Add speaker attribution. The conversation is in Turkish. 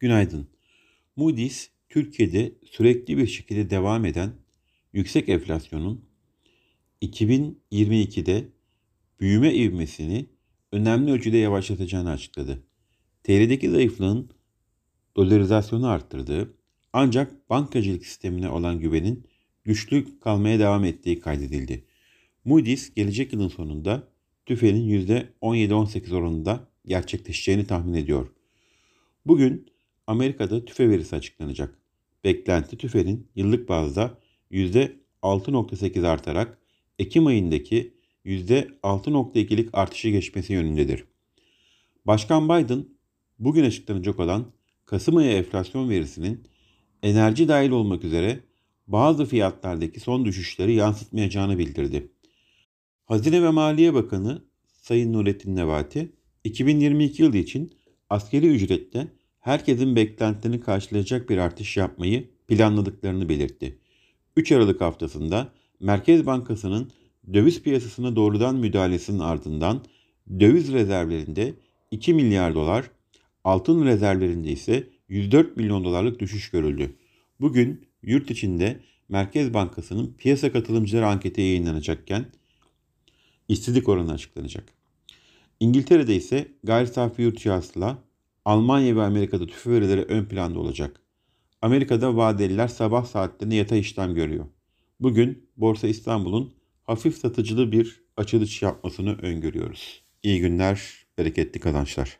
Speaker 1: Günaydın. Moody's, Türkiye'de sürekli bir şekilde devam eden yüksek enflasyonun 2022'de büyüme ivmesini önemli ölçüde yavaşlatacağını açıkladı. TL'deki zayıflığın dolarizasyonu arttırdığı ancak bankacılık sistemine olan güvenin güçlü kalmaya devam ettiği kaydedildi. Moody's gelecek yılın sonunda TÜFE'nin %17-18 oranında gerçekleşeceğini tahmin ediyor. Bugün Amerika'da tüfe verisi açıklanacak. Beklenti tüfenin yıllık bazda %6.8 artarak Ekim ayındaki %6.2'lik artışı geçmesi yönündedir. Başkan Biden bugün açıklanacak olan Kasım ayı enflasyon verisinin enerji dahil olmak üzere bazı fiyatlardaki son düşüşleri yansıtmayacağını bildirdi. Hazine ve Maliye Bakanı Sayın Nurettin Nebati, 2022 yılı için askeri ücrette herkesin beklentilerini karşılayacak bir artış yapmayı planladıklarını belirtti. 3 Aralık haftasında Merkez Bankası'nın döviz piyasasına doğrudan müdahalesinin ardından döviz rezervlerinde 2 milyar dolar, altın rezervlerinde ise 104 milyon dolarlık düşüş görüldü. Bugün yurt içinde Merkez Bankası'nın piyasa katılımcıları anketi yayınlanacakken işsizlik oranı açıklanacak. İngiltere'de ise gayri safi yurt içi Almanya ve Amerika'da tüfe verileri ön planda olacak. Amerika'da vadeliler sabah saatlerinde yatay işlem görüyor. Bugün Borsa İstanbul'un hafif satıcılı bir açılış yapmasını öngörüyoruz. İyi günler, bereketli kazançlar.